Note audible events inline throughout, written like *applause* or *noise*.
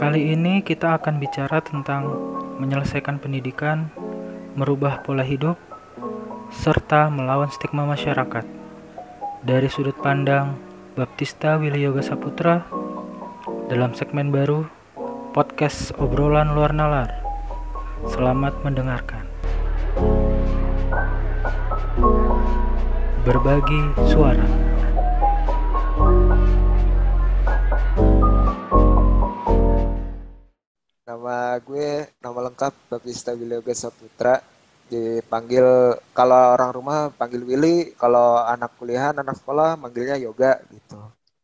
Kali ini kita akan bicara tentang menyelesaikan pendidikan, merubah pola hidup, serta melawan stigma masyarakat. Dari sudut pandang Baptista Willy Yoga Saputra dalam segmen baru podcast obrolan luar nalar. Selamat mendengarkan. Berbagi suara. Gue, nama lengkap Baptista Wilyoga Saputra. Dipanggil, kalau orang rumah panggil Willy, kalau anak kuliahan, anak sekolah manggilnya Yoga gitu.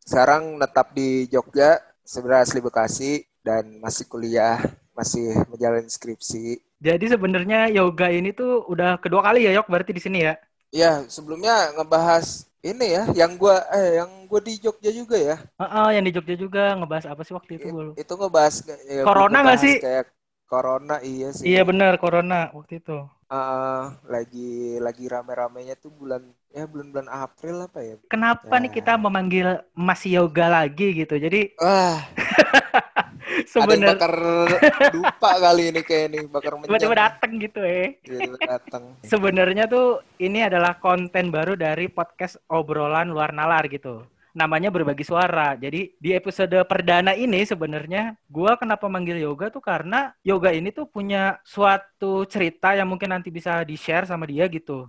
Sekarang netap di Jogja, sebenarnya asli Bekasi, dan masih kuliah, masih menjalani skripsi. Jadi sebenarnya yoga ini tuh udah kedua kali ya Yok berarti di sini ya? Iya, sebelumnya ngebahas ini ya, yang gue eh yang gue di Jogja juga ya. Heeh, yang di Jogja juga ngebahas apa sih waktu itu lupa. Itu ngebahas ya, Corona nggak sih? Kayak corona iya sih. Iya benar corona waktu itu. Eh, lagi lagi rame-ramenya tuh bulan ya bulan-bulan April apa ya? Kenapa nih Ya. kita memanggil Mas Yoga lagi gitu? Jadi *laughs* yang sebenarnya bakar lupa kali ini kayak nih bakar tiba-tiba menjam. dateng gitu eh. Tiba-tiba. *laughs* Sebenarnya tuh ini adalah konten baru dari podcast obrolan luar nalar gitu. Namanya berbagi suara. Jadi di episode perdana ini sebenarnya gua kenapa manggil yoga tuh karena yoga ini tuh punya suatu cerita yang mungkin nanti bisa di-share sama dia gitu.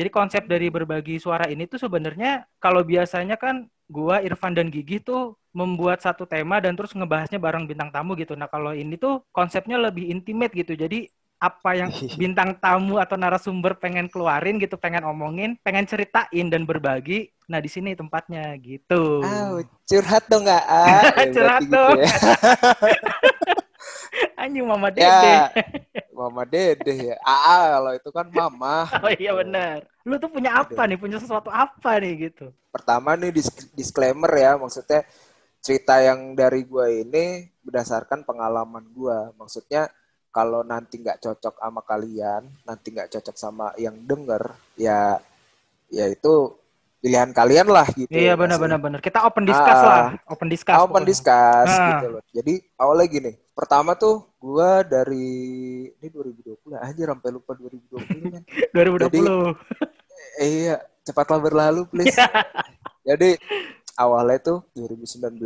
Jadi konsep dari berbagi suara ini tuh sebenarnya kalau biasanya kan gua Irfan dan Gigi tuh membuat satu tema dan terus ngebahasnya bareng bintang tamu gitu. Nah, kalau ini tuh konsepnya lebih intimate gitu. Jadi apa yang *laughs* bintang tamu atau narasumber pengen keluarin gitu, pengen omongin, pengen ceritain dan berbagi. Nah, di sini tempatnya gitu. Ah, curhat dong nggak? Ah, *laughs* ya, Curhat berarti gitu dong. ya. *laughs* Anjing Mama Dede. Ya, Mama Dede ya. AA kalau itu kan Mama. *laughs* Oh iya benar. Lu tuh punya apa nih? Punya sesuatu apa nih gitu? Pertama nih dis- disclaimer ya, maksudnya cerita yang dari gua ini berdasarkan pengalaman gua. Maksudnya kalau nanti nggak cocok sama kalian, nanti nggak cocok sama yang denger, ya ya itu pilihan kalian lah gitu. Iya nggak benar. Kita open discuss Ah. lah. Open discuss. open pokoknya. discuss Ah. gitu loh. Jadi awalnya gini, pertama tuh gua dari ini 2020 aja sampai lupa 2020 kan. *laughs* 2020. Eh, iya, cepatlah berlalu please. *laughs* Jadi awalnya tuh 2019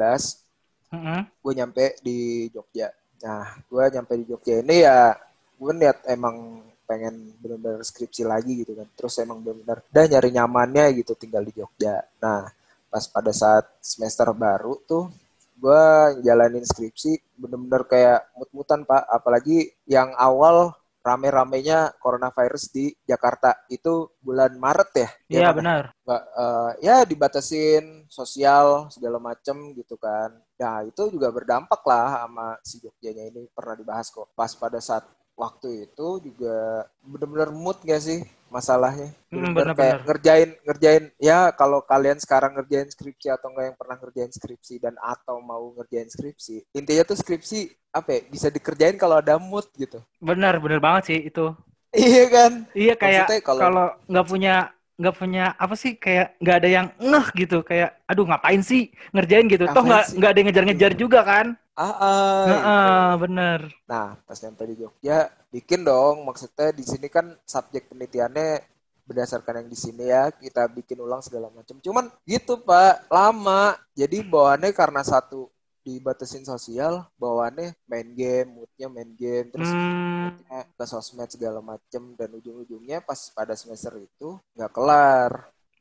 Heeh. gue nyampe di Jogja. Nah, gue nyampe di Jogja ini ya gue niat emang pengen benar-benar skripsi lagi gitu kan. Terus emang benar-benar udah nyari nyamannya gitu tinggal di Jogja. Nah, pas pada saat semester baru tuh gue jalanin skripsi bener-bener kayak mut-mutan pak. Apalagi yang awal rame-ramenya coronavirus di Jakarta itu bulan Maret ya. Ya Iya kan? benar. nggak eh, ya dibatasin sosial segala macem gitu kan. Nah itu juga berdampak lah sama si Jogjanya ini pernah dibahas kok. Pas pada saat waktu itu juga bener-bener mood gak sih masalahnya? Hmm, bener-bener. kayak ngerjain ngerjain ya kalau kalian sekarang ngerjain skripsi atau enggak yang pernah ngerjain skripsi dan atau mau ngerjain skripsi intinya tuh skripsi apa ya bisa dikerjain kalau ada mood gitu. Benar, benar banget sih itu. Iya kan? Iya kayak kalau nggak punya nggak punya apa sih kayak nggak ada yang ngeh gitu kayak aduh ngapain sih ngerjain gitu toh Ngapain nggak sih? nggak ada yang ngejar-ngejar juga kan Ah, ah, Heeh, bener Nah, pas nyampe di Jogja, bikin dong. Maksudnya di sini kan subjek penelitiannya berdasarkan yang di sini ya, kita bikin ulang segala macam. Cuman gitu, Pak, lama. Jadi bawaannya karena satu dibatasin sosial, bawaannya main game, moodnya main game, terus hmm, ke sosmed segala macam dan ujung-ujungnya pas pada semester itu nggak kelar.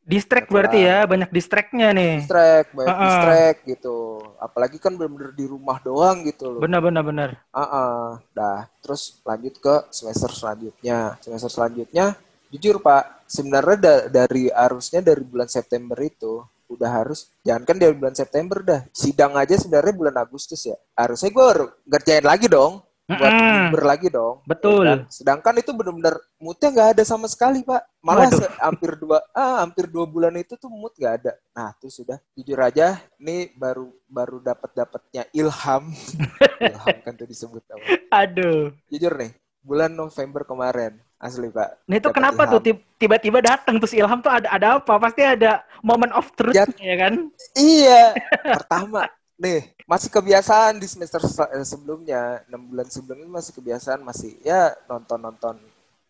distract Kelar. berarti ya banyak distractnya nih Distract, banyak Ah-ah. distract gitu. Apalagi kan bener-bener di rumah doang gitu loh. bener bener bener Ah, ah. dah terus lanjut ke semester selanjutnya. Semester selanjutnya, jujur Pak, sebenarnya da- dari harusnya dari bulan September itu udah harus, jangan kan dari bulan September dah, sidang aja sebenarnya bulan Agustus ya. Harusnya gue ngerjain lagi dong, buat libur lagi dong. Betul. ya kan? Sedangkan itu bener-bener moodnya nggak ada sama sekali Pak. Malah se- hampir dua, ah hampir dua bulan itu tuh mood nggak ada. Nah tuh sudah, jujur aja, ini baru baru dapat dapatnya ilham. *laughs* ilham kan tuh disebut apa? aduh Jujur nih, bulan November kemarin, asli Pak. Nah itu Dapat kenapa ilham. tuh tib- tiba-tiba datang terus Ilham tuh ada ada apa? Pasti ada moment of truth Jat- ya kan? Iya, *laughs* pertama nih masih kebiasaan di semester se- sebelumnya enam bulan sebelumnya masih kebiasaan masih ya nonton nonton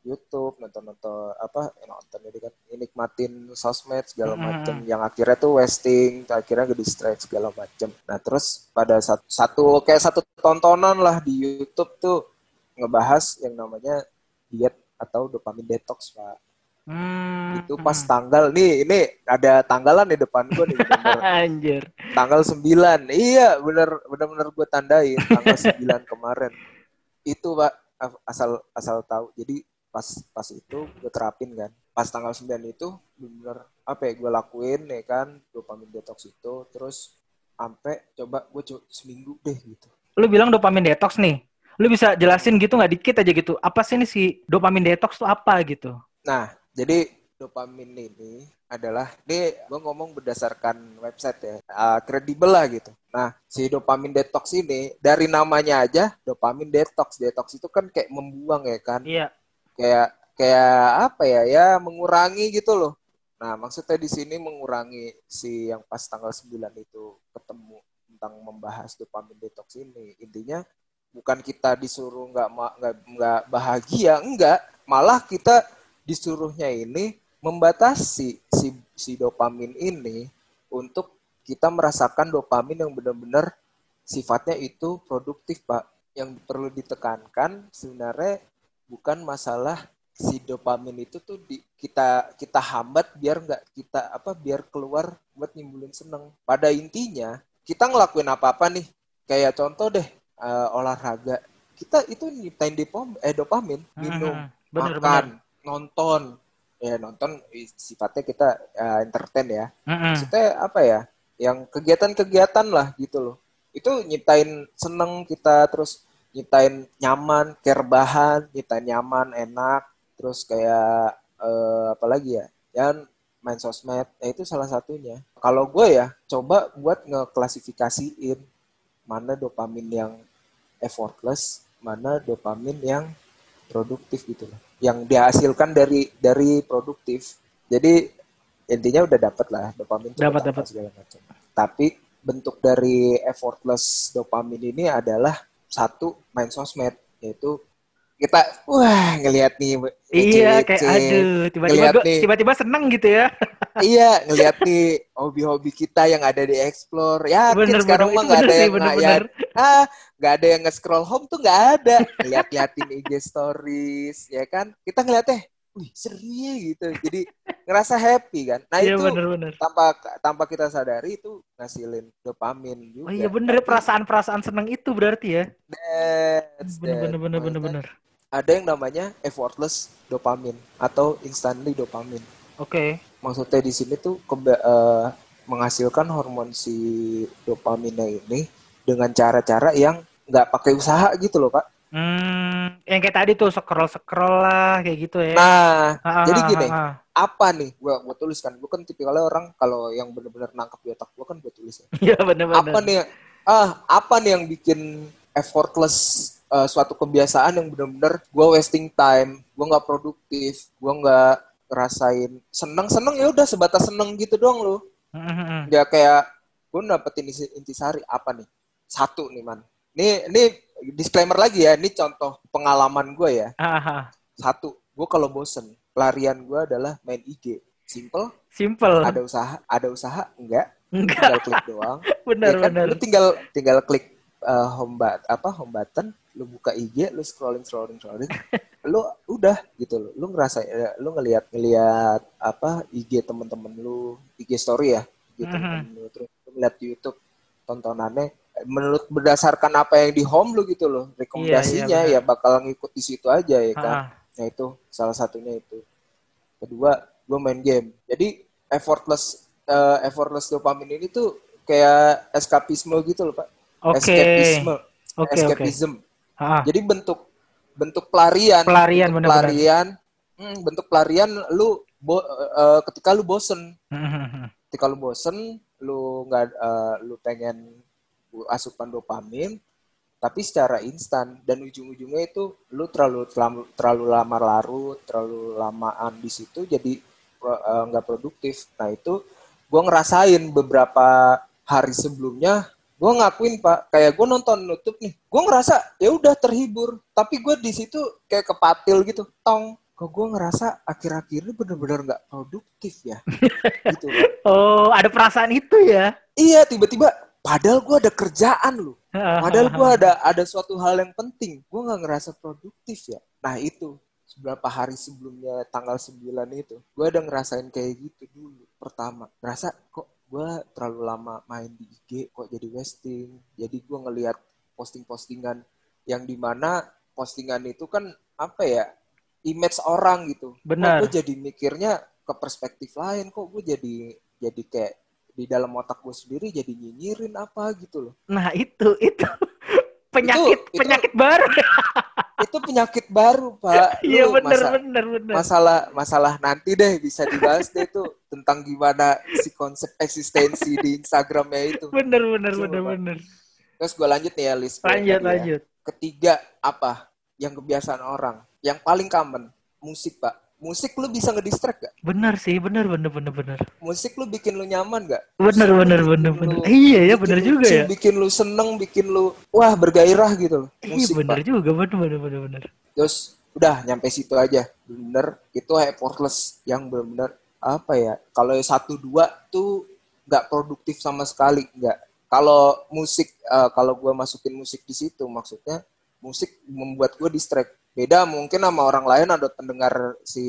YouTube nonton nonton apa ya nonton jadi kan nikmatin sosmed segala Mm-mm. macem yang akhirnya tuh wasting akhirnya ke distract segala macem nah terus pada satu, satu kayak satu tontonan lah di YouTube tuh ngebahas yang namanya diet atau dopamin detox pak. Hmm. itu pas tanggal nih ini ada tanggalan di depan gue nih bener. *laughs* Anjir. tanggal 9 iya bener bener bener gue tandain tanggal 9 *laughs* kemarin. Itu pak asal asal tahu. Jadi pas pas itu gue terapin kan. Pas tanggal 9 itu bener apa ya gue lakuin ya kan dopamin detox itu. Terus sampai coba gue coba seminggu deh gitu. Lu bilang dopamin detox nih. Lu bisa jelasin gitu nggak? Dikit aja gitu. Apa sih ini si dopamin detox tuh apa gitu? nah jadi dopamin ini adalah ini gue ngomong berdasarkan website ya uh, kredibel lah gitu. Nah si dopamin detox ini dari namanya aja dopamin detox detox itu kan kayak membuang ya kan? Iya. kayak kayak apa ya? Ya mengurangi gitu loh. Nah maksudnya di sini mengurangi si yang pas tanggal 9 itu ketemu tentang membahas dopamin detox ini. Intinya bukan kita disuruh nggak nggak bahagia enggak. Malah kita disuruhnya ini membatasi si si dopamin ini untuk kita merasakan dopamin yang benar-benar sifatnya itu produktif pak. Yang perlu ditekankan sebenarnya bukan masalah si dopamin itu tuh di, kita kita hambat biar nggak kita apa biar keluar buat nimbulin seneng. Pada intinya kita ngelakuin apa apa nih? Kayak contoh deh eh, olahraga. Kita itu nyiptain dopam eh dopamin minum Hmm, Bener, makan bener. nonton. Ya nonton eh, sifatnya kita eh, entertain ya. Mm-mm. maksudnya apa ya? Yang kegiatan-kegiatan lah gitu loh. Itu nyiptain seneng kita terus nyiptain nyaman care bahan nyiptain nyaman enak. Terus kayak eh, apa lagi ya? Yang main sosmed ya itu salah satunya. Kalau gue ya coba buat ngeklasifikasiin mana dopamin yang effortless mana dopamin yang produktif gitu loh. Yang dihasilkan dari dari produktif. Jadi intinya udah dapet lah dopamin Dapat, apa dapat. segala macam. Tapi bentuk dari effortless dopamin ini adalah satu main sosmed yaitu kita wah ngelihat nih Iya, kayak aduh, tiba-tiba tiba-tiba seneng gitu ya. *laughs* iya ngelihat nih hobi-hobi kita yang ada di explore ya Bener, sekarang bener. mah nggak ada sih, yang bener-bener. ya, ah nggak ada yang nge-scroll home tuh nggak ada *laughs* lihat-liatin IG stories ya kan kita ngeliatnya wih seru ya gitu jadi ngerasa happy kan nah Iya, itu bener-bener. tanpa tanpa kita sadari itu ngasilin dopamin juga Oh iya bener perasaan-perasaan seneng itu berarti ya. That's that. Bener-bener bener-bener Makanya bener. ada yang namanya effortless dopamin atau instantly dopamin Oke. maksudnya di sini tuh keba- eh, menghasilkan hormon si dopaminnya ini dengan cara-cara yang nggak pakai usaha gitu loh pak Hmm, yang kayak tadi tuh scroll scroll lah kayak gitu ya. nah Ah, jadi ah, gini. ah, ah. apa nih gua gua tulis kan gua kan tipikalnya orang kalau yang bener-bener nangkep di otak gua kan gua tulis ya Iya bener-bener. apa nih ah apa nih yang bikin effortless eh, suatu kebiasaan yang benar-benar gue wasting time gue nggak produktif gue nggak ngerasain seneng seneng ya udah sebatas seneng gitu doang lo Hmm, hmm, hmm. ya kayak gue dapetin inti- intisari apa nih satu nih man ini ini disclaimer lagi ya ini contoh pengalaman gue ya Ah, ah, ah. satu gue kalau bosen pelarian gue adalah main IG simple Simple. ada usaha ada usaha enggak Enggak, tinggal klik doang *laughs* bener ya kan? bener. Lu tinggal tinggal klik uh, home bat apa home button, lu buka IG, lu scrolling scrolling scrolling, *laughs* lu udah gitu lu. Lu ngerasa ya, lu ngelihat ngelihat apa IG temen-temen lu, IG story ya, gitu temen lu terus lu ngeliat di YouTube tontonannya menurut berdasarkan apa yang di home lu gitu loh rekomendasinya Iya, iya, ya bakal ngikut di situ aja ya kan Ah, Nah itu salah satunya itu. Kedua, gue main game. Jadi effortless eh, effortless dopamin ini tuh kayak eskapisme gitu loh pak. Oke. Escapisme, Oke oke. escapism. Ah, Jadi bentuk bentuk pelarian. Pelarian, bentuk pelarian. hmm, bentuk pelarian lu bo- eh, ketika lu bosen. hmm, hmm, hmm. Ketika lu bosen, lu nggak eh, lu pengen asupan dopamin, tapi secara instan dan ujung-ujungnya itu lu terlalu terlalu, terlalu lama larut, terlalu lamaan di situ jadi eh, nggak produktif. Nah itu gue ngerasain beberapa hari sebelumnya gue ngakuin pak kayak gue nonton nutup nih gue ngerasa ya udah terhibur tapi gue di situ kayak kepatil gitu tong kok gue ngerasa akhir-akhir ini bener-bener nggak produktif ya *laughs* gitu. Oh, ada perasaan itu ya? iya tiba-tiba padahal gue ada kerjaan loh *laughs* padahal gue ada ada suatu hal yang penting. Gue nggak ngerasa produktif ya. Nah itu. Beberapa hari sebelumnya tanggal 9 itu gue ada ngerasain kayak gitu dulu pertama. Ngerasa kok gue terlalu lama main di IG kok jadi wasting? Jadi gue ngelihat posting-postingan yang di mana postingan itu kan apa ya image orang gitu. Benar. gue jadi mikirnya ke perspektif lain? Kok gue jadi jadi kayak di dalam otak gue sendiri jadi nyinyirin apa gitu loh Nah, itu itu *laughs* penyakit itu- penyakit baru. *laughs* itu penyakit baru pak Iya benar benar benar. masalah masalah nanti deh bisa dibahas deh tuh tentang gimana si konsep eksistensi di Instagramnya itu benar Coba, benar Pak. benar. terus gue lanjut nih ya list gue Lanjut ya. lanjut. ketiga apa yang kebiasaan orang yang paling common musik pak musik lu bisa ngedistract gak Benar sih, benar benar benar benar. musik lu bikin lu nyaman gak Benar Musik lu benar bikin benar lu- benar. Iya ya lu juga ya. bikin lu seneng bikin lu wah bergairah gitu loh Iya musik benar pak juga benar benar benar benar. terus udah nyampe situ aja bener itu effortless yang bener-bener apa ya kalau satu dua tuh nggak produktif sama sekali nggak kalau musik eh, kalau gue masukin musik di situ maksudnya musik membuat gue distract. Beda mungkin sama orang lain ada pendengar si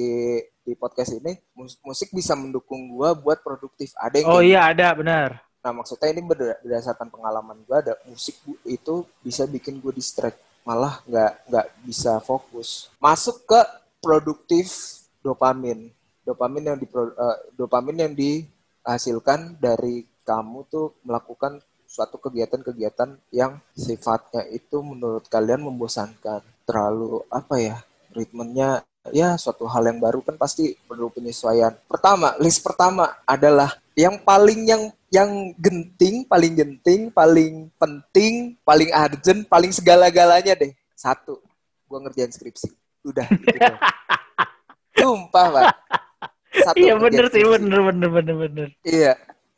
di podcast ini. Mus- musik bisa mendukung gue buat produktif. Ada yang Oh iya ada benar. Nah maksudnya ini berda- berdasarkan pengalaman gue ada musik itu bisa bikin gue distract. Malah nggak nggak bisa fokus. Masuk ke produktif dopamin. Dopamin yang di dopamin yang dihasilkan dari kamu tuh melakukan suatu kegiatan-kegiatan yang sifatnya itu menurut kalian membosankan terlalu apa ya ritmenya ya suatu hal yang baru kan pasti perlu penyesuaian pertama list pertama adalah yang paling yang yang genting, paling genting, paling penting, paling urgent, paling segala-galanya deh. Satu, gua ngerjain skripsi. Udah gitu. *laughs* Sumpah, Pak. Satu, Iya benar sih skripsi. benar benar benar benar. Iya.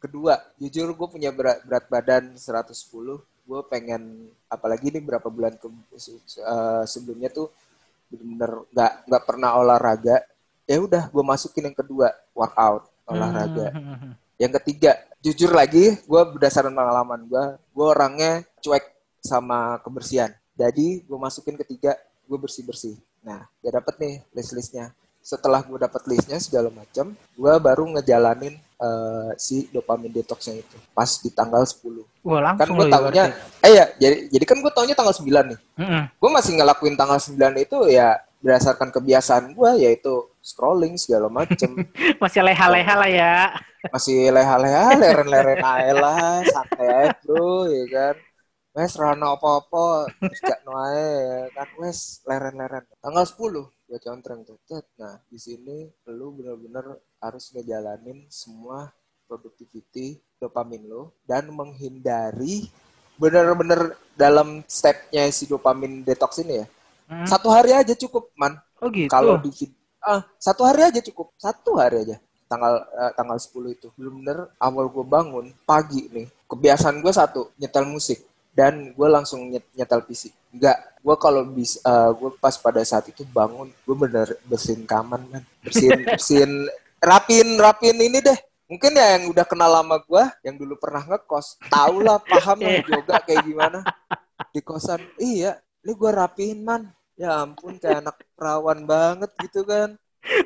Kedua, jujur gue punya berat, berat badan 110. Gue pengen, apalagi ini berapa bulan ke, eh, sebelumnya tuh bener-bener nggak nggak pernah olahraga. Ya udah, gue masukin yang kedua, workout olahraga. Hmm. Yang ketiga, jujur lagi, gue berdasarkan pengalaman gue, gue orangnya cuek sama kebersihan. Jadi gue masukin ketiga, gue bersih bersih. Nah, gak dapet nih list listnya. Setelah gue dapet listnya segala macam, gue baru ngejalanin eh, si dopamin detoxnya itu pas di tanggal 10. Wah Kan langsung gue loh ya berarti. eh ya, jadi jadi kan gue taunya tanggal 9 nih. Mm-mm. Gue masih ngelakuin tanggal 9 itu ya berdasarkan kebiasaan gue, yaitu scrolling segala macem. *laughs* Masih leha-leha lah ya. masih leha-leha, leren-leren aja lah, santai aja bro, ya kan. Wes rano apa-apa, gak no aja, ya kan. Wes leren-leren. Tanggal 10, gue contreng tuh. Nah, di sini lu bener-bener harus ngejalanin semua productivity dopamin lo dan menghindari bener-bener dalam stepnya si dopamin detox ini ya. Mm. Satu hari aja cukup, man Oh gitu. kalau di ah satu hari aja cukup satu hari aja tanggal eh, tanggal 10 itu belum bener awal gue bangun pagi nih kebiasaan gue satu nyetel musik dan gue langsung nyet- nyetel PC enggak gue kalau bis gue pas pada saat itu bangun gue bener bersihin kamar man bersihin *laughs* bersihin rapin rapin ini deh. Mungkin ya yang udah kenal lama gue yang dulu pernah ngekos tau lah paham lah yoga kayak gimana. Di kosan iya ini gue rapiin man. Ya ampun kayak anak perawan banget gitu kan.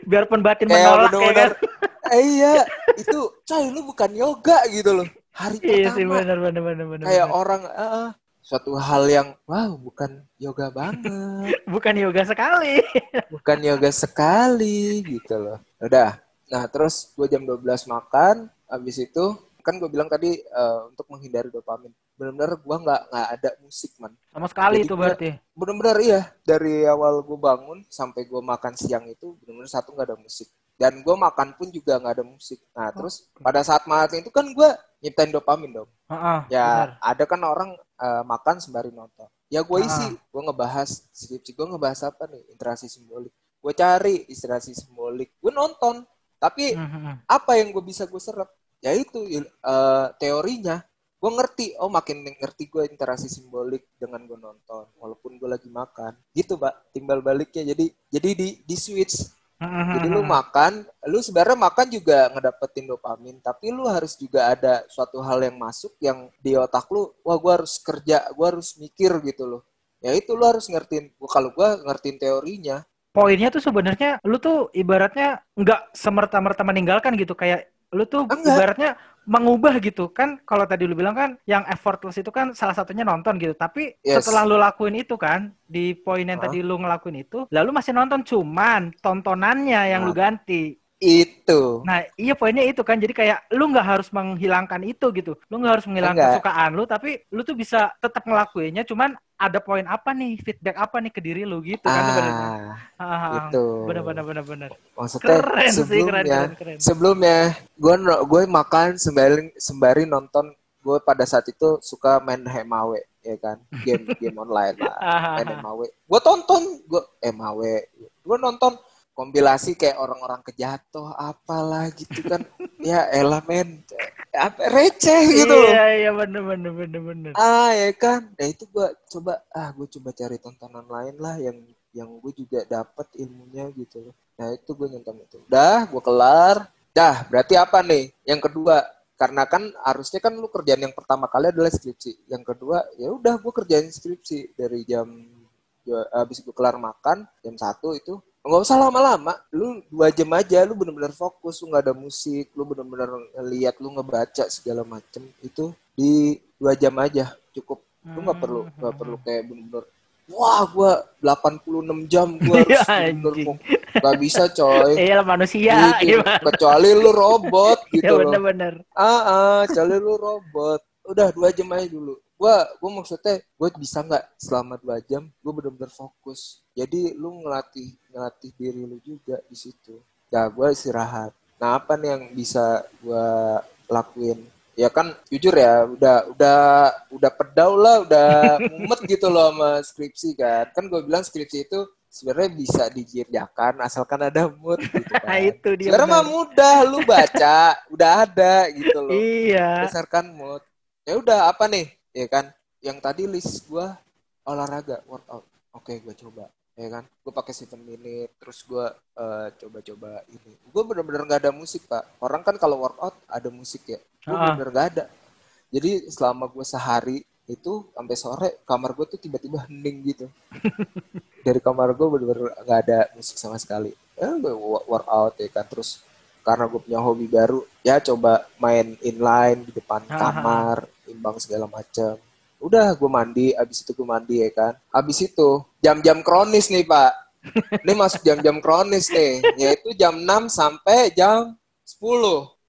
Biarpun batin kayak menolak ya bener-bener kan. eh, iya itu coy lu bukan yoga gitu loh. Hari Iya sih pertama. benar benar benar benar. kayak benar. orang ah, suatu hal yang wow bukan yoga banget. *laughs* Bukan yoga sekali. *laughs* bukan yoga sekali gitu loh. Udah. Nah terus gue jam 12 makan habis itu kan gue bilang tadi eh, untuk menghindari dopamin. Benar-benar gue nggak nggak ada musik man. Sama sekali Jadi itu berarti. bener-bener iya. Dari awal gue bangun sampai gue makan siang itu bener-bener satu nggak ada musik. Dan gue makan pun juga nggak ada musik. Nah terus pada saat makan itu kan gue nyiptain dopamin dong. Heeh, ya benar. ada kan orang eh, makan sembari nonton. Ya gue isi Ah. gue ngebahas skripsi gue ngebahas apa nih? Interaksi simbolik. Gue cari interaksi simbolik. Gue nonton tapi Mhm. apa yang gue bisa gue serap? Ya itu eh, teorinya. Gue ngerti oh makin ngerti gue interaksi simbolik dengan gue nonton walaupun gue lagi makan. Gitu pak timbal baliknya. Jadi jadi di di switch jadi lu makan lu sebenarnya makan juga ngedapetin dopamin tapi lu harus juga ada suatu hal yang masuk yang di otak lu wah gue harus kerja gue harus mikir gitu loh. Ya itu lu harus ngertiin kalau gue ngertiin teorinya. Poinnya tuh sebenarnya lu tuh ibaratnya nggak semerta-merta meninggalkan gitu kayak lu tuh Enggak. ibaratnya mengubah gitu kan kalau tadi lu bilang kan yang effortless itu kan salah satunya nonton gitu tapi yes. setelah lu lakuin itu kan di poin yang huh? tadi lu ngelakuin itu lalu masih nonton cuman tontonannya yang nah. lu ganti itu. Nah, iya poinnya itu kan. Jadi kayak lu nggak harus menghilangkan itu gitu. Lu nggak harus menghilangkan Enggak. kesukaan lu, tapi lu tuh bisa tetap ngelakuinnya. Cuman ada poin apa nih, feedback apa nih ke diri lu gitu kan sebenarnya. Ah, ah, itu. Benar benar benar benar. Maksudnya keren sebelumnya, sih, keren, keren, keren. sebelumnya gue gue makan sembari sembari nonton gue pada saat itu suka main Hemawe ya kan game *laughs* game online lah main Hemawe gue tonton gue Hemawe gue nonton kompilasi kayak orang-orang kejatuh apalah gitu kan. *laughs* Ya elah men apa receh gitu loh. Iya iya bener bener bener bener. Ah ya kan. Nah itu gua coba ah gue coba cari tontonan lain lah yang yang gue juga dapat ilmunya gitu loh. Nah itu gue nonton itu. Dah gue kelar. Dah berarti apa nih? Yang kedua karena kan harusnya kan lu kerjaan yang pertama kali adalah skripsi. Yang kedua ya udah gue kerjain skripsi. Dari jam habis gue kelar makan jam satu itu nggak usah lama-lama lu dua jam aja lu bener-bener fokus lu nggak ada musik lu bener-bener lihat lu ngebaca segala macem itu di dua jam aja cukup. Lu nggak perlu nggak perlu kayak bener-bener wah gua 86 jam gua *laughs* harus ya, bener Gak bisa coy. Iya manusia gitu. kecuali lu robot *laughs* gitu ya, bener-bener. Ah ah kecuali lu robot. Udah dua jam aja dulu gue gue maksudnya gue bisa nggak selama dua jam gue bener-bener fokus jadi lu ngelatih ngelatih diri lu juga di situ ya gue istirahat nah apa nih yang bisa gue lakuin ya kan jujur ya udah udah udah pedau lah udah *laughs* mumet gitu loh sama skripsi kan kan gue bilang skripsi itu sebenarnya bisa dikerjakan asalkan ada mood gitu *laughs* kan. itu dia. Sebenarnya mah mudah lu baca, udah ada gitu loh. *laughs* Iya. Berdasarkan mood. Ya udah apa nih? Ya kan? Yang tadi list gue olahraga workout. Oke gue coba. Ya kan? Gue pakai seven minute terus gue uh, coba-coba ini. Gue bener-bener nggak ada musik pak. Orang kan kalau workout ada musik ya. Gue uh. bener-bener gak ada. Jadi selama gue sehari itu sampai sore kamar gue tuh tiba-tiba hening gitu. *laughs* Dari kamar gue bener-bener nggak ada musik sama sekali. Ya gue workout ya kan? Terus karena gue punya hobi baru ya coba main inline di depan kamar imbang segala macam udah gue mandi abis itu gue mandi ya kan abis itu jam-jam kronis nih pak *laughs* ini masuk jam-jam kronis nih yaitu jam 6 sampai jam 10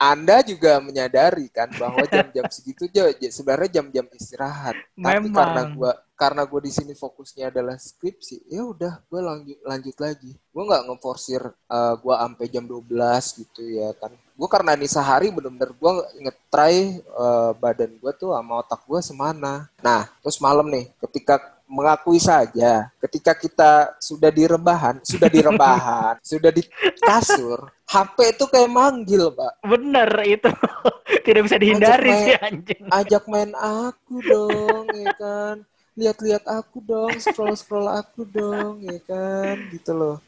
anda juga menyadari kan bahwa *laughs* jam-jam segitu aja sebenarnya jam-jam istirahat. Memang. Tapi karena gue karena gue di sini fokusnya adalah skripsi, ya udah gue lanjut lanjut lagi. Gue nggak ngeforsir uh, gue sampai jam 12 gitu ya kan. Gue karena ini sehari bener-bener gue ngetry uh, badan gue tuh sama otak gue semana. Nah terus malam nih ketika mengakui saja ketika kita sudah di rebahan, sudah di rebahan, *laughs* sudah di kasur, HP itu kayak manggil, Pak. Bener itu. *laughs* Tidak bisa dihindari sih anjing. Ajak main aku dong, ya kan. Lihat-lihat aku dong, scroll-scroll aku dong, ya kan. Gitu loh.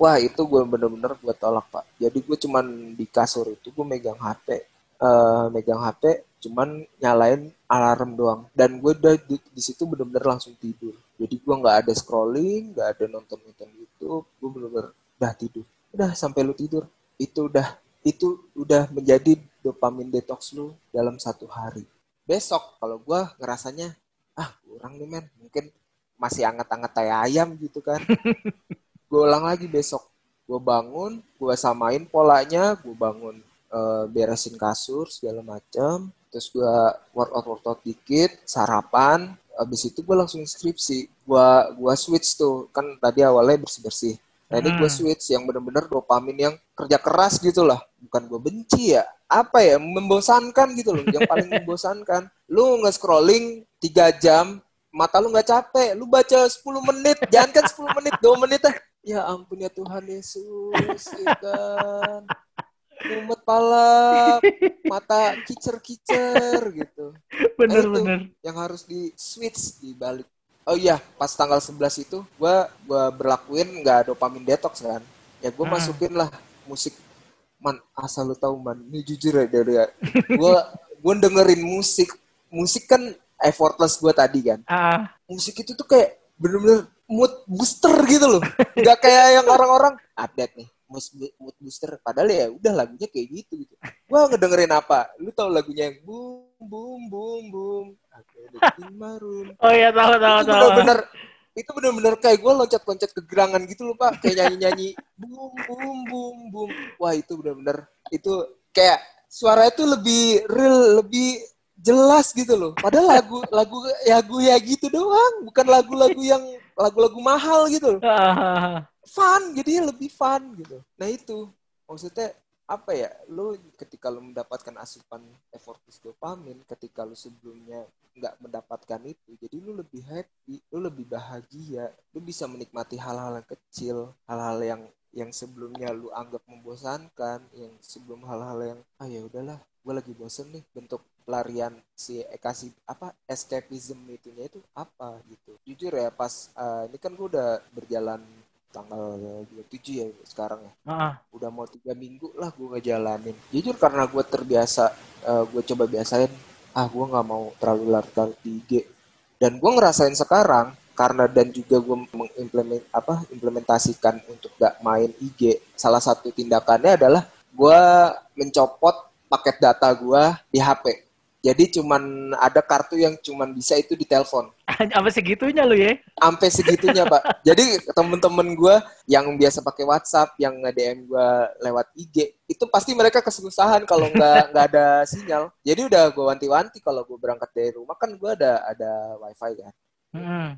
Wah, itu gue bener-bener gue tolak, Pak. Jadi gue cuman di kasur itu gue megang HP. Uh, eh, megang HP, cuman nyalain alarm doang. Dan gue udah di, di situ bener-bener langsung tidur. Jadi gue nggak ada scrolling nggak ada nonton nonton YouTube. Gue bener-bener udah tidur. Udah sampai lu tidur. Itu udah itu udah menjadi dopamin detox lu dalam satu hari. Besok kalau gue ngerasanya ah kurang nih men. Mungkin masih anget-anget ayam gitu kan *laughs* gue ulang lagi besok gue bangun gue samain polanya gue bangun uh, beresin kasur segala macam terus gue workout workout dikit sarapan. Abis itu gue langsung skripsi. Gue gua switch tuh. Kan tadi awalnya bersih bersih nah ini gue hmm. switch yang bener-bener dopamin yang kerja keras gitu lah. Bukan gue benci ya. Apa ya? Membosankan gitu loh. Yang paling *laughs* membosankan. Lu nge scrolling tiga jam mata lu nggak capek. Lu baca 10 menit. Jangan kan 10 menit 2 menit ah ya ampun ya Tuhan Yesus ya kan. Mumet pala mata kicer-kicer gitu. Bener Nah, bener. yang harus di switch di balik. Oh iya pas tanggal 11 itu gua gua berlakuin nggak dopamin detox kan. Ya gue Hmm. masukin lah musik man asal lu tahu man. Ini jujur ya dari ya. *laughs* Gua gua dengerin musik. Musik kan effortless gua tadi kan. Ah. Musik itu tuh kayak bener-bener mood booster gitu loh. Nggak kayak yang orang-orang update nih mood, booster. Padahal ya udah lagunya kayak gitu gitu. Gua ngedengerin apa? Lu tahu lagunya yang boom boom boom boom. Oh iya tahu tahu itu tahu. bener-bener itu bener-bener kayak gue loncat-loncat ke gerangan gitu loh pak. Kayak nyanyi-nyanyi boom boom boom boom. Wah itu bener-bener itu kayak suaranya tuh lebih real lebih jelas gitu loh. Padahal lagu lagu lagu ya gitu doang. Bukan lagu-lagu yang lagu-lagu mahal gitu. Loh *laughs* fun jadi lebih fun gitu. Nah itu. Maksudnya apa ya? Lu ketika lu mendapatkan asupan effortless dopamin ketika lu sebelumnya nggak mendapatkan itu jadi lu lebih happy lu lebih bahagia. Lu bisa menikmati hal-hal yang kecil hal-hal yang yang sebelumnya lu anggap membosankan yang sebelum hal-hal yang ah ya udahlah gue lagi bosen nih bentuk pelarian si eh, kasih apa escapism itunya itu apa gitu. Jujur ya pas eh, ini kan gue udah berjalan tanggal 27 ya sekarang ya. Ah, udah mau tiga minggu lah gue ngejalanin. Jujur karena gue terbiasa gue coba biasain ah gue nggak mau terlalu larut di IG dan gue ngerasain sekarang karena dan juga gue mengimplement apa implementasikan untuk gak main IG salah satu tindakannya adalah gue mencopot paket data gue di HP jadi cuman ada kartu yang cuman bisa itu di telepon. *laughs* Apa segitunya lu ya? Sampai segitunya pak. *laughs* Jadi temen-temen gue yang biasa pakai WhatsApp yang nge DM gue lewat IG itu pasti mereka kesusahan kalau nggak *laughs* nggak ada sinyal. Jadi udah gue wanti-wanti kalau gue berangkat dari rumah kan gue ada ada wifi kan. Hmm.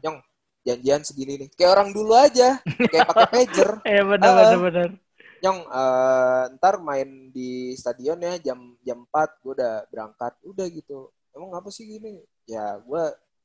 Janjian segini nih. Kayak orang dulu aja. Kayak pakai pager. Eh bener bener bener Nyong, eh, ntar main di stadion ya jam jam 4 gue udah berangkat. Udah gitu. Emang apa sih gini? Ya gue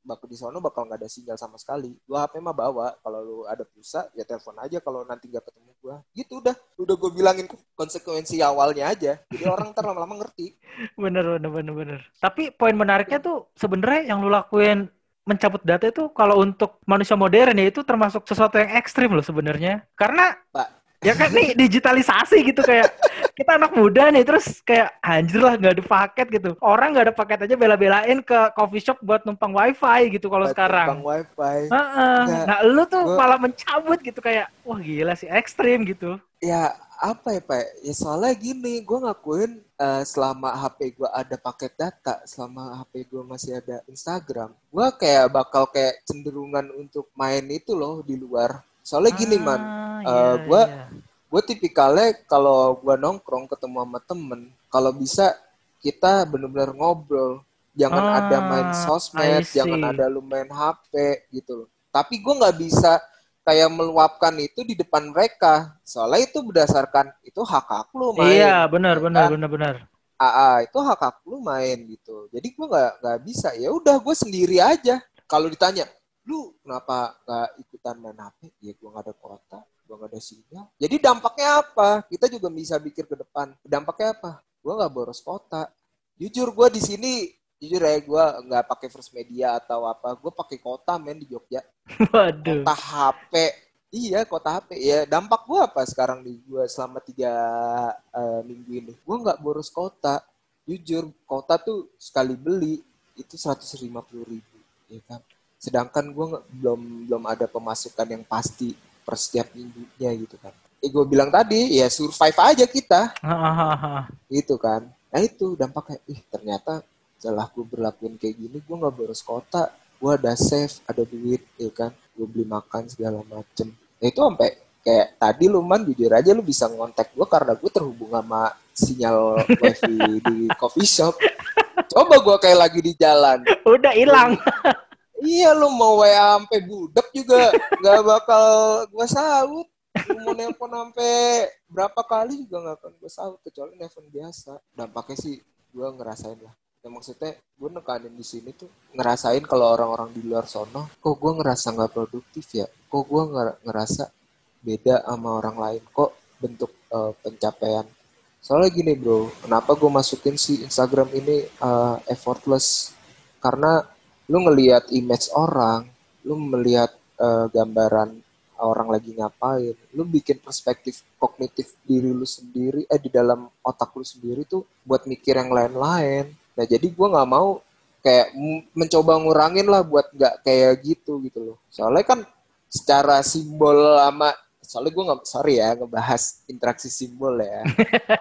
bakal di sono bakal nggak ada sinyal sama sekali. Gua HP mah bawa. Kalau lu ada pulsa ya telepon aja kalau nanti nggak ketemu gua. Gitu udah. Udah gue bilangin konsekuensi awalnya aja. Jadi orang ntar lama-lama ngerti. *laughs* Bener bener bener bener tapi poin menariknya tuh sebenarnya yang lu lakuin mencabut data itu kalau untuk manusia modern ya itu termasuk sesuatu yang ekstrim loh sebenarnya karena Pak. ya kan nih digitalisasi gitu kayak kita anak muda nih terus kayak anjir lah nggak ada paket gitu orang nggak ada paket aja bela-belain ke coffee shop buat numpang wifi gitu kalau sekarang numpang wifi Heeh. Nggak. nah lu tuh Gua- malah mencabut gitu kayak wah gila sih ekstrim gitu ya apa ya pak? Ya soalnya gini gue ngakuin eh, selama HP gue ada paket data selama HP gue masih ada Instagram gue kayak bakal kayak cenderungan untuk main itu loh di luar. Soalnya gini man. Ah, eh, iya, gua- iya. gue tipikalnya kalau gue nongkrong ketemu sama temen kalau bisa kita bener-bener ngobrol. Jangan Ah, ada main sosmed I see. jangan ada lu main HP gitu loh. Tapi gue nggak bisa kayak meluapkan itu di depan mereka. Soalnya itu berdasarkan itu hak hak lu main iya benar ya benar kan? benar. Benar AA itu hak hak lu main gitu. Jadi gue nggak nggak bisa. Ya udah gue sendiri aja. Kalau ditanya lu kenapa nggak ikutan main HP ya gue nggak ada kuota gue nggak ada sinyal. Jadi dampaknya apa? Kita juga bisa pikir ke depan. Dampaknya apa? Gue nggak boros kota jujur gue di sini jujur ya gue nggak pakai first media atau apa gue pakai kota men di Jogja. *laughs* Waduh. Kota HP iya kota HP ya dampak gue apa sekarang di gue selama tiga eh, minggu ini? Gue nggak boros kota. Jujur kota tuh sekali beli itu 150 ribu ya kan? Sedangkan gue belum belum ada pemasukan yang pasti per setiap minggunya gitu kan. Eh gue bilang tadi ya survive aja kita. Gitu kan. Nah itu dampaknya ih ternyata setelah gue berlakuin kayak gini gue nggak boros kota. Gue ada save ada duit ya kan? Gue beli makan segala macem. Nah, itu sampai kayak tadi lu man jujur aja lu bisa ngontak gue karena gue terhubung sama sinyal wifi *laughs* di coffee shop. Coba gue kayak lagi di jalan. Udah hilang. Iya lu mau WA sampai budek juga. Nggak bakal gue saut lu mau nelpon sampai berapa kali juga nggak akan gue saut kecuali nelpon biasa. Dampaknya sih gue ngerasain lah ya maksudnya gue nekanin di sini tuh ngerasain kalau orang-orang di luar sono kok gue ngerasa nggak produktif ya? Kok gue ngerasa beda sama orang lain? Kok bentuk eh, pencapaian? Soalnya gini bro kenapa gue masukin si Instagram ini uh, effortless? Karena lu ngelihat image orang lu melihat uh, gambaran orang lagi ngapain lu bikin perspektif kognitif diri lu sendiri eh di dalam otak lu sendiri tuh buat mikir yang lain-lain nah jadi gue nggak mau kayak mencoba ngurangin lah buat nggak kayak gitu gitu loh. Soalnya kan secara simbol sama soalnya gue nggak sorry ya ngebahas interaksi simbol ya.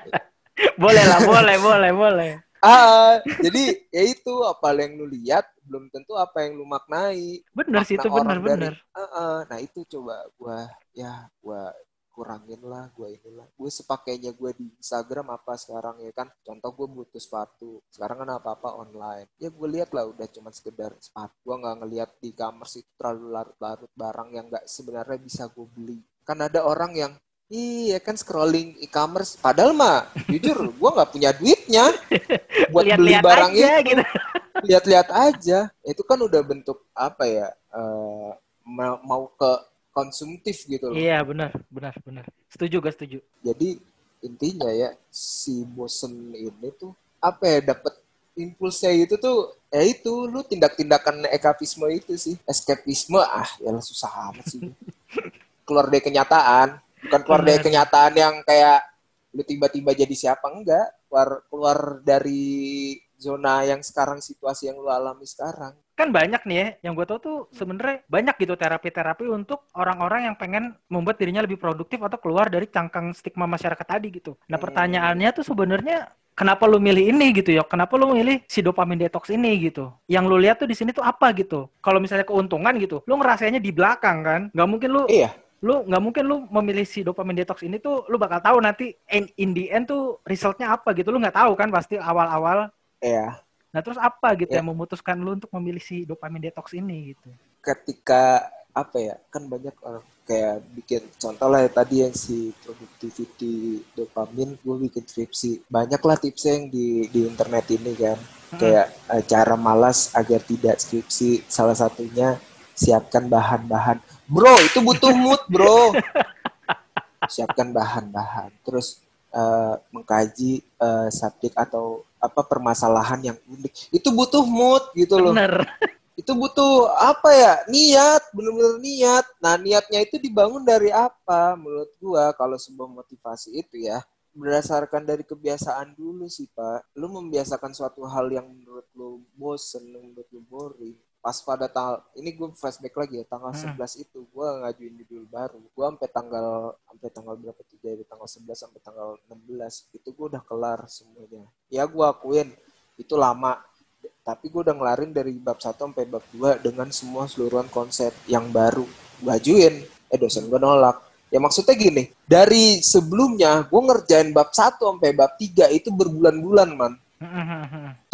*laughs* Boleh lah boleh boleh boleh. Ah jadi ya itu apa yang lu lihat belum tentu apa yang lu maknai bener sih itu bener bener. uh, uh, nah itu coba gue ya gue kurangin lah gue inilah gue sepakainya gue di Instagram apa sekarang ya kan contoh gue butuh sepatu sekarang kan apa apa online ya gue lihat lah udah cuma sekedar sepatu gue nggak ngelihat di kamar itu terlalu larut-larut barang yang nggak sebenarnya bisa gue beli kan ada orang yang Iya kan scrolling e-commerce, padahal mah jujur *laughs* gue nggak punya duitnya buat lihat, beli barang aja, itu. Gitu. Lihat-lihat aja, itu kan udah bentuk apa ya? Uh, mau ke konsumtif gitu loh. Iya benar, benar, benar. Setuju gak setuju? Jadi intinya ya si bosen ini tuh apa ya dapat impulsnya itu tuh ya itu lu tindak-tindakan ekapisme itu sih escapisme ah ya susah amat sih *laughs* keluar dari kenyataan bukan keluar dari kenyataan yang kayak lu tiba-tiba jadi siapa enggak keluar keluar dari zona yang sekarang situasi yang lu alami sekarang kan banyak nih ya yang gue tau tuh sebenarnya banyak gitu terapi-terapi untuk orang-orang yang pengen membuat dirinya lebih produktif atau keluar dari cangkang stigma masyarakat tadi gitu. Nah hmm. pertanyaannya tuh sebenarnya kenapa lu milih ini gitu ya? Kenapa lu milih si dopamin detox ini gitu? Yang lu lihat tuh di sini tuh apa gitu? Kalau misalnya keuntungan gitu, lu ngerasainnya di belakang kan? Gak mungkin lu iya lu nggak mungkin lu memilih si dopamin detox ini tuh lu bakal tahu nanti in, in the end tuh resultnya apa gitu lu nggak tahu kan pasti awal-awal iya Nah terus apa gitu ya. yang memutuskan lu untuk memilih si dopamin detox ini gitu? Ketika apa ya kan banyak orang kayak bikin contoh lah ya, tadi yang si productivity dopamin gue bikin skripsi banyak lah tipsnya yang di di internet ini kan hmm. kayak uh, cara malas agar tidak skripsi salah satunya siapkan bahan-bahan bro itu butuh mood bro *laughs* siapkan bahan-bahan terus uh, mengkaji uh, subjek atau apa permasalahan yang unik. Itu butuh mood gitu loh. Bener. itu butuh apa ya? Niat bener-bener niat. Nah niatnya itu dibangun dari apa? Menurut gua kalau sebuah motivasi itu ya berdasarkan dari kebiasaan dulu sih pak. Lu membiasakan suatu hal yang menurut lu bosen menurut lu boring pas pada tanggal ini gue flashback lagi ya tanggal hmm. 11 itu gue ngajuin judul baru. Gue sampai tanggal sampai tanggal berapa tuh dari tanggal 11 sampai tanggal 16 itu gue udah kelar semuanya. Ya gue akuin itu lama. Tapi gue udah ngelarin dari bab 1 sampai bab 2 dengan semua seluruhan konsep yang baru. Gue ajuin eh dosen gue nolak. Ya maksudnya gini dari sebelumnya gue ngerjain bab 1 sampai bab 3 itu berbulan-bulan man.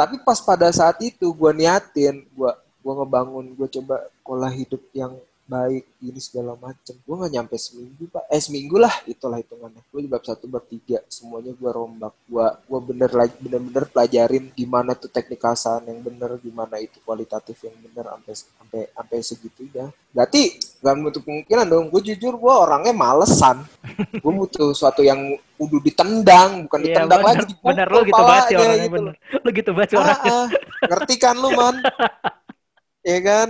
Tapi pas pada saat itu gue niatin gue gue ngebangun gue coba pola hidup yang baik ini segala macem. Gue nggak nyampe seminggu pak. Eh seminggu lah itulah hitungannya. Gue di bab satu bab tiga semuanya gue rombak. Gue gue bener lagi bener-bener pelajarin gimana tuh teknik asahan yang bener gimana itu kualitatif yang bener sampai sampai sampai segitunya. Berarti gak menutup kemungkinan dong. Gue jujur gue orangnya malesan. Gue butuh suatu yang udah ditendang bukan iya, ditendang lagi dipukul bener lo gitu banget sih orangnya gitu. bener. lo gitu banget sih orangnya. ah, ah. ngerti kan lu man *laughs* ya kan?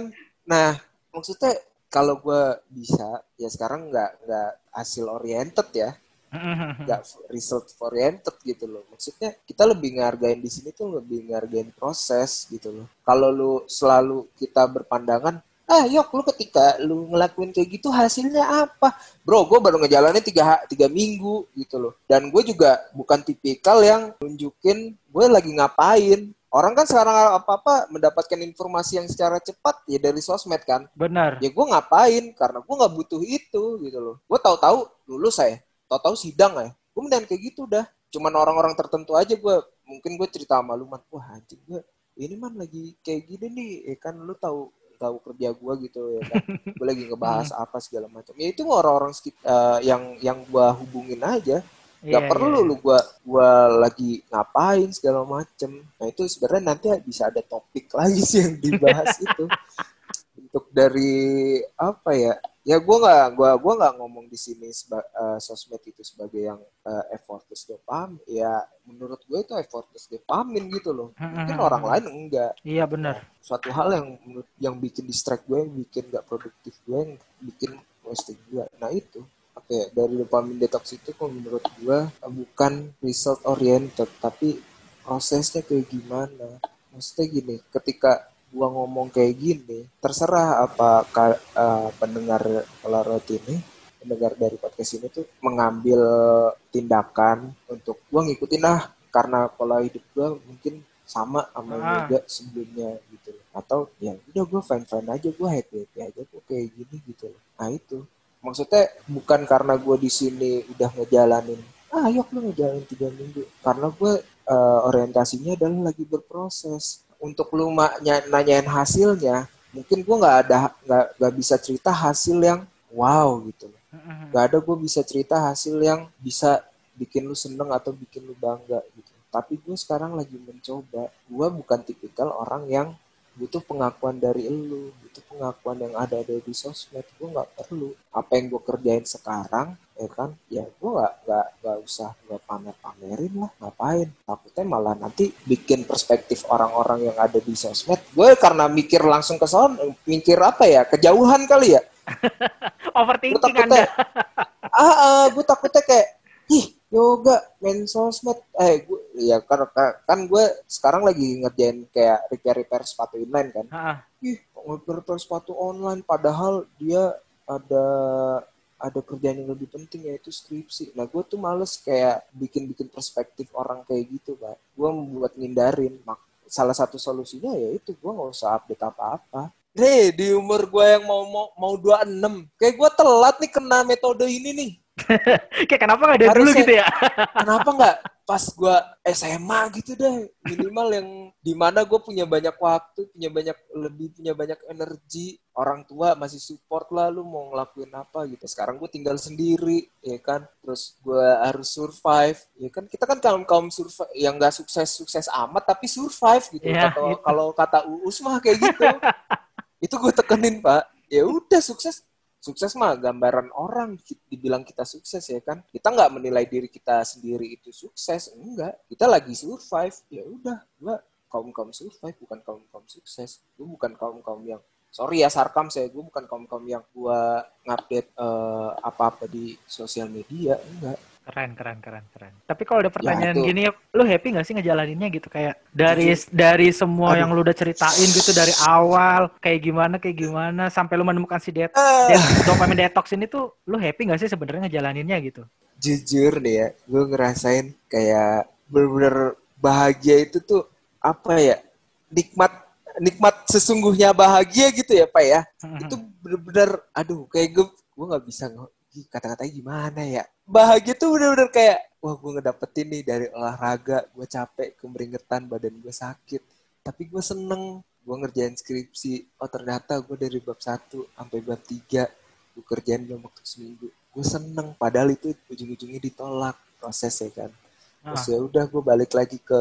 Nah maksudnya kalau gue bisa ya sekarang nggak nggak hasil oriented ya. *laughs* Nggak result oriented gitu loh. Maksudnya kita lebih ngargain di sini tuh lebih ngargain proses gitu loh. Kalau lu selalu kita berpandangan ah yok lu ketika lu ngelakuin kayak gitu hasilnya apa? Bro gue baru ngejalanin tiga tiga minggu gitu loh. Dan gue juga bukan tipikal yang nunjukin gue lagi ngapain orang kan sekarang apa-apa mendapatkan informasi yang secara cepat ya dari sosmed kan. Benar. Ya gue ngapain? Karena gue nggak butuh itu gitu loh. Gue tahu-tahu lulus saya, tahu-tahu sidang ya. Gue mendingan kayak gitu dah. Cuman orang-orang tertentu aja gue mungkin gue cerita sama lu man, wah anjing gue ini man lagi kayak gini nih, ya kan lu tahu tahu kerja gue gitu ya kan *laughs* gue lagi ngebahas hmm. apa segala macam ya itu orang-orang uh, yang yang gue hubungin aja Gak yeah, perlu yeah. lu gua gua lagi ngapain segala macem. Nah itu sebenarnya nanti bisa ada topik *laughs* lagi sih yang dibahas *laughs* itu. Untuk dari apa ya ya gue nggak gua gua nggak ngomong di sini seba, uh, sosmed itu sebagai yang uh, effortless dopamin ya menurut gue itu effortless dopamin gitu loh mungkin Hmm, orang hmm, lain enggak Iya benar. suatu hal yang yang bikin distract gue yang bikin gak produktif gue yang bikin wasting gue nah itu oke dari dopamin detox itu kok menurut gue uh, bukan result oriented tapi prosesnya kayak gimana maksudnya gini ketika gua ngomong kayak gini terserah apa eh, pendengar Polarot ini pendengar dari podcast ini tuh mengambil tindakan untuk gua ngikutin ah karena pola hidup gua mungkin sama sama Ah. juga sebelumnya gitu loh. atau ya udah gua fine fine aja gua happy happy aja gua kayak gini gitu loh nah itu maksudnya bukan karena gua di sini udah ngejalanin ah yuk lu ngejalanin tiga minggu. Karena gua eh, orientasinya adalah lagi berproses. Untuk lu nanyain hasilnya mungkin gua nggak ada nggak nggak bisa cerita hasil yang wow gitu. Loh Hmm, nggak ada gue bisa cerita hasil yang bisa bikin lu seneng atau bikin lu bangga gitu. Tapi gue sekarang lagi mencoba. Gue bukan tipikal orang yang butuh pengakuan dari lu butuh pengakuan yang ada ada di sosmed gue nggak perlu. Apa yang gue kerjain sekarang ya kan? Ya gue nggak nggak nggak usah gue pamer pamerin lah ngapain? Takutnya malah nanti bikin perspektif orang-orang yang ada di sosmed. Gue karena mikir langsung ke son mikir apa ya? Kejauhan kali ya. Gue *laughs* Overthinking takutnya Anda. *laughs* ah, ah gue takutnya kayak ih yoga main sosmed eh gue ya kan kan gue sekarang lagi ngerjain kayak repair repair sepatu inline kan Ah, ih repair repair sepatu online padahal dia ada ada kerjaan yang lebih penting yaitu skripsi. Nah gue tuh males kayak bikin-bikin perspektif orang kayak gitu pak. Gue membuat ngindarin. Mak salah satu solusinya ya itu gue nggak usah update apa-apa. Nih di umur gue yang mau mau mau 26, kayak gue telat nih kena metode ini nih. *laughs* Kayak kenapa nggak dari dulu Harusnya- gitu ya? *laughs* Kenapa nggak pas gue SMA gitu deh minimal yang di mana gue punya banyak waktu, punya banyak lebih punya banyak energi, orang tua masih support lah lu mau ngelakuin apa gitu. Sekarang gue tinggal sendiri, ya kan. Terus gue harus survive, ya kan. Kita kan kaum kaum survive yang nggak sukses sukses amat tapi survive gitu. Iya, Kata- gitu. Kalau kata Uus mah kayak gitu. *laughs* itu gue tekenin pak. Ya udah sukses sukses mah gambaran orang dibilang kita sukses ya kan? Kita nggak menilai diri kita sendiri itu sukses enggak. Kita lagi survive ya udah gua kaum kaum survive bukan kaum kaum sukses. Gua bukan kaum kaum yang sorry ya sarkam saya gua bukan kaum kaum yang gua ngupdate eh, apa-apa di sosial media enggak Keren, keren, keren, keren. Tapi kalau ada pertanyaan itu. gini, lu happy nggak sih ngejalaninnya gitu? Kayak dari dari semua Aduh. yang lu udah ceritain gitu dari awal, kayak gimana, kayak gimana, sampai lu menemukan si det Ah. det dopamine detox ini tuh, lu happy nggak sih sebenarnya ngejalaninnya gitu? jujur nih ya gue ngerasain kayak bener-bener bahagia itu tuh apa ya nikmat nikmat sesungguhnya bahagia gitu ya pak ya Hmm, itu bener-bener aduh kayak gue gue nggak bisa kata-katanya gimana ya bahagia tuh bener-bener kayak wah gue ngedapetin nih dari olahraga gue capek kemeringetan badan gue sakit. Tapi gue seneng gue ngerjain skripsi. Oh ternyata gue dari bab 1 sampai bab 3 gue kerjain dalam waktu seminggu. Gue seneng padahal itu ujung-ujungnya ditolak proses ya kan. Terus ya udah gue balik lagi ke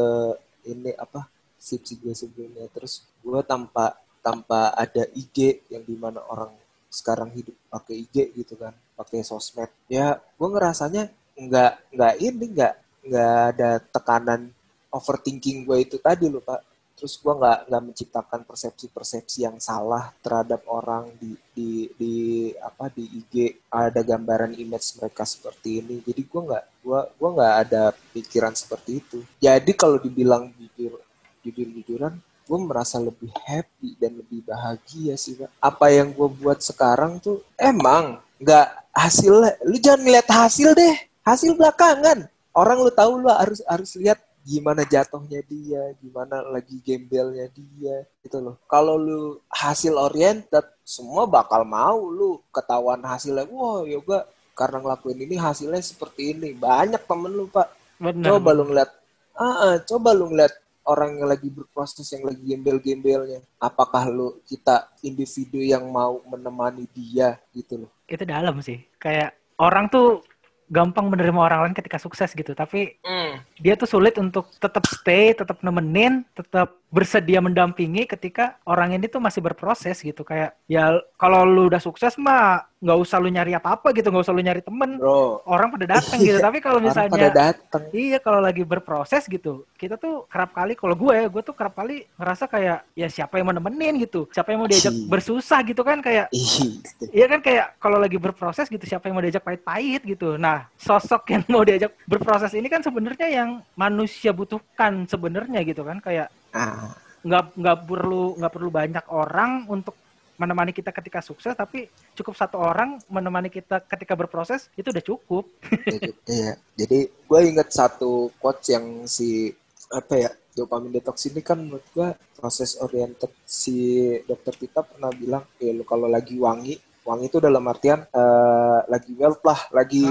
ini apa skripsi gue sebelumnya. Terus gue tanpa tanpa ada IG yang di mana orang sekarang hidup pakai IG gitu kan pakai sosmed. Ya gue ngerasanya nggak nggak ini nggak nggak ada tekanan overthinking gue itu tadi loh pak. Terus gue nggak nggak menciptakan persepsi-persepsi yang salah terhadap orang di di di apa di IG ada gambaran image mereka seperti ini. Jadi gue nggak gua gua nggak ada pikiran seperti itu. Jadi kalau dibilang jujur jujur jujuran gue merasa lebih happy dan lebih bahagia sih pak. Apa yang gue buat sekarang tuh emang nggak hasilnya lu jangan ngeliat hasil deh hasil belakangan orang lu tahu lu harus harus lihat gimana jatuhnya dia, gimana lagi gembelnya dia, gitu loh. Kalau lu hasil oriented, semua bakal mau lu ketahuan hasilnya. Wah, yoga karena ngelakuin ini hasilnya seperti ini. Banyak temen lu, Pak. Benar. Coba lu ngeliat, ah, ah, coba lu ngeliat orang yang lagi berproses, yang lagi gembel-gembelnya. Apakah lu kita individu yang mau menemani dia, gitu loh. Itu dalam sih. Kayak orang tuh gampang menerima orang lain ketika sukses gitu, tapi Hmm. dia tuh sulit untuk tetap stay, tetap nemenin, tetap bersedia mendampingi ketika orang ini tuh masih berproses gitu kayak ya kalau lu udah sukses mah nggak usah lu nyari apa-apa gitu nggak usah lu nyari temen Bro. orang pada datang gitu *laughs* Iya, tapi kalau pada misalnya datang. iya kalau lagi berproses gitu kita tuh kerap kali kalau gue ya gue tuh kerap kali ngerasa kayak ya siapa yang mau nemenin gitu siapa yang mau diajak Ih. bersusah gitu kan kayak Ih, Iya kan kayak kalau lagi berproses gitu siapa yang mau diajak pahit-pahit gitu. Nah, sosok yang mau diajak berproses ini kan sebenarnya yang manusia butuhkan sebenarnya gitu kan kayak ah, nggak nggak perlu nggak perlu banyak orang untuk menemani kita ketika sukses tapi cukup satu orang menemani kita ketika berproses itu udah cukup. jadi, iya. Jadi gue inget satu quotes yang si apa ya dopamine detox ini kan menurut gue proses oriented si dokter Tita pernah bilang ya lu kalau lagi wangi wangi itu dalam artian eh, lagi wealth lah lagi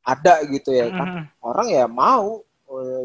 ada gitu ya kan Mhm. orang ya mau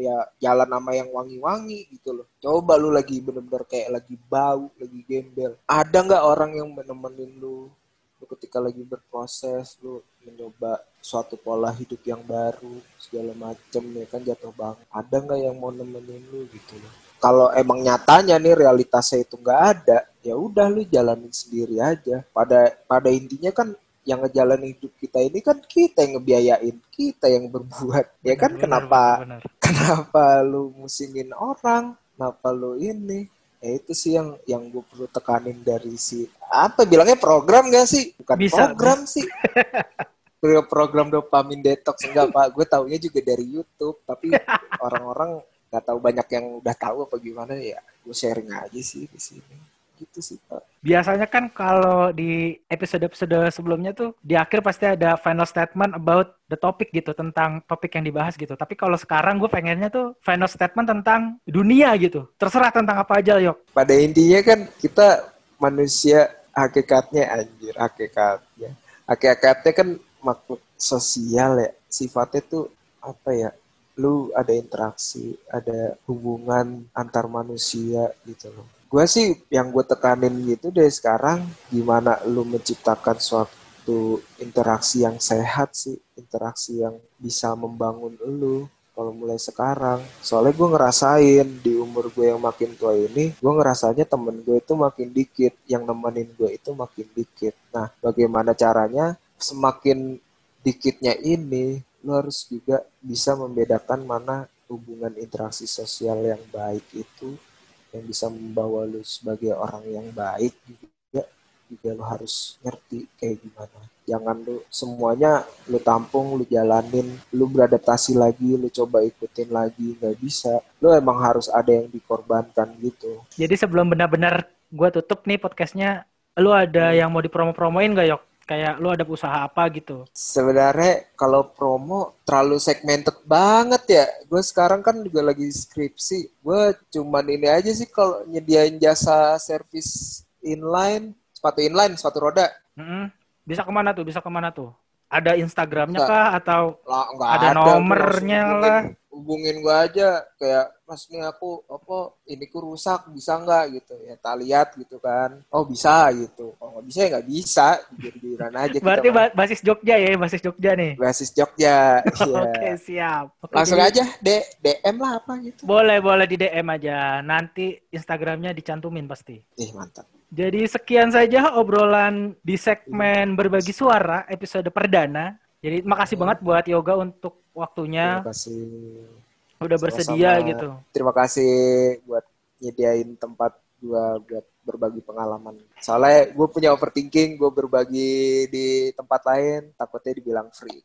ya jalan sama yang wangi-wangi gitu loh. Coba lu lagi bener-bener kayak lagi bau, lagi gembel. Ada nggak orang yang menemenin lu, lu ketika lagi berproses, lu mencoba suatu pola hidup yang baru, segala macem ya kan jatuh bangun. Ada nggak yang mau nemenin lu gitu loh. Kalau emang nyatanya nih realitasnya itu nggak ada, ya udah lu jalanin sendiri aja. Pada pada intinya kan yang ngejalanin hidup kita ini kan kita yang ngebiayain, kita yang berbuat. Ya kan Benar, kenapa benar. kenapa lu musingin orang? Kenapa lu ini? Ya itu sih yang yang gue perlu tekanin dari si apa bilangnya program gak sih? Bukan Bisa, program sih. Pro- program dopamin detox enggak pak gue taunya juga dari YouTube tapi *laughs* orang-orang nggak tahu banyak yang udah tahu apa gimana ya gue sharing aja sih di sini gitu sih pak Biasanya kan kalau di episode-episode sebelumnya tuh di akhir pasti ada final statement about the topic gitu tentang topik yang dibahas gitu. Tapi kalau sekarang gue pengennya tuh final statement tentang dunia gitu. Terserah tentang apa aja, Yok. pada intinya kan kita manusia hakikatnya anjir hakikatnya hakikatnya kan makhluk sosial ya sifatnya tuh apa ya lu ada interaksi ada hubungan antar manusia gitu loh gue sih yang gue tekanin gitu deh sekarang gimana lu menciptakan suatu interaksi yang sehat sih interaksi yang bisa membangun lu kalau mulai sekarang. Soalnya gue ngerasain di umur gue yang makin tua ini, gue ngerasanya temen gue itu makin dikit, yang nemenin gue itu makin dikit. Nah, bagaimana caranya? Semakin dikitnya ini, lo harus juga bisa membedakan mana hubungan interaksi sosial yang baik itu, yang bisa membawa lo sebagai orang yang baik juga, juga lo harus ngerti kayak gimana jangan lu semuanya lu tampung, lu jalanin, lu beradaptasi lagi, lu coba ikutin lagi, nggak bisa. Lu emang harus ada yang dikorbankan gitu. Jadi sebelum benar-benar gue tutup nih podcastnya, lu ada yang mau dipromo-promoin gak, Yok? Kayak lu ada usaha apa gitu? Sebenarnya kalau promo terlalu segmented banget ya. Gue sekarang kan juga lagi skripsi. Gue cuman ini aja sih kalau nyediain jasa servis inline, sepatu inline, sepatu roda. Mm-mm. Bisa ke mana tuh? Bisa ke mana tuh? Ada Instagramnya kah? Atau lah Ada ada, nomornya lah. hubungin, gua aja kayak mas nih aku apa ini ku rusak bisa nggak gitu ya tak lihat gitu kan oh bisa gitu oh nggak bisa ya nggak bisa jujur-jujuran aja berarti kita basis Jogja ya? Basis Jogja nih? basis Jogja *laughs* iya. Oke, siap. Oke, langsung jadi- aja D DM lah apa gitu Boleh, boleh di DM aja. Nanti Instagramnya dicantumin pasti. ih mantap Jadi sekian saja obrolan di segmen berbagi suara episode perdana. Jadi makasih Hmm. banget buat Yoga untuk waktunya terima kasih udah bersedia Sama-sama. gitu. terima kasih buat nyediain tempat gua buat berbagi pengalaman. Soalnya gue punya overthinking, gue berbagi di tempat lain, takutnya dibilang free.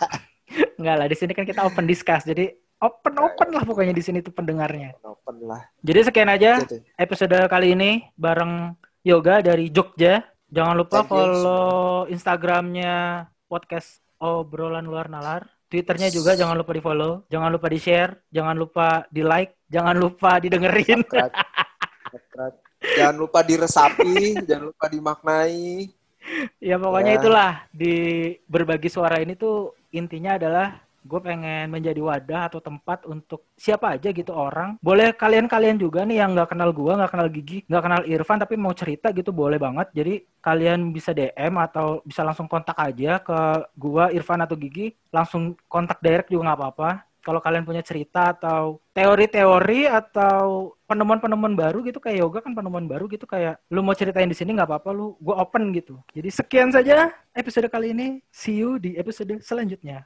*laughs* Enggak lah, di sini kan kita open discuss. Jadi open open lah pokoknya di sini tuh pendengarnya. Open lah. Jadi sekian aja Gitu. episode kali ini bareng Yoga dari Jogja. Jangan lupa Thank follow Instagramnya podcast obrolan luar nalar. Twitternya juga jangan lupa di follow, jangan lupa di share, jangan lupa di like, jangan lupa didengerin. Subscribe. Subscribe. Jangan lupa diresapi, *laughs* jangan lupa dimaknai. Ya pokoknya Ya. itulah di berbagi suara ini tuh intinya adalah gue pengen menjadi wadah atau tempat untuk siapa aja gitu orang. Boleh kalian-kalian juga nih yang nggak kenal gue, nggak kenal Gigi, nggak kenal Irfan tapi mau cerita gitu boleh banget. Jadi kalian bisa DM atau bisa langsung kontak aja ke gua Irfan atau Gigi, langsung kontak direct juga nggak apa-apa. Kalau kalian punya cerita atau teori-teori atau penemuan-penemuan baru gitu kayak yoga kan penemuan baru gitu kayak lu mau ceritain di sini nggak apa-apa lu gue open gitu. Jadi sekian saja episode kali ini. See you di episode selanjutnya.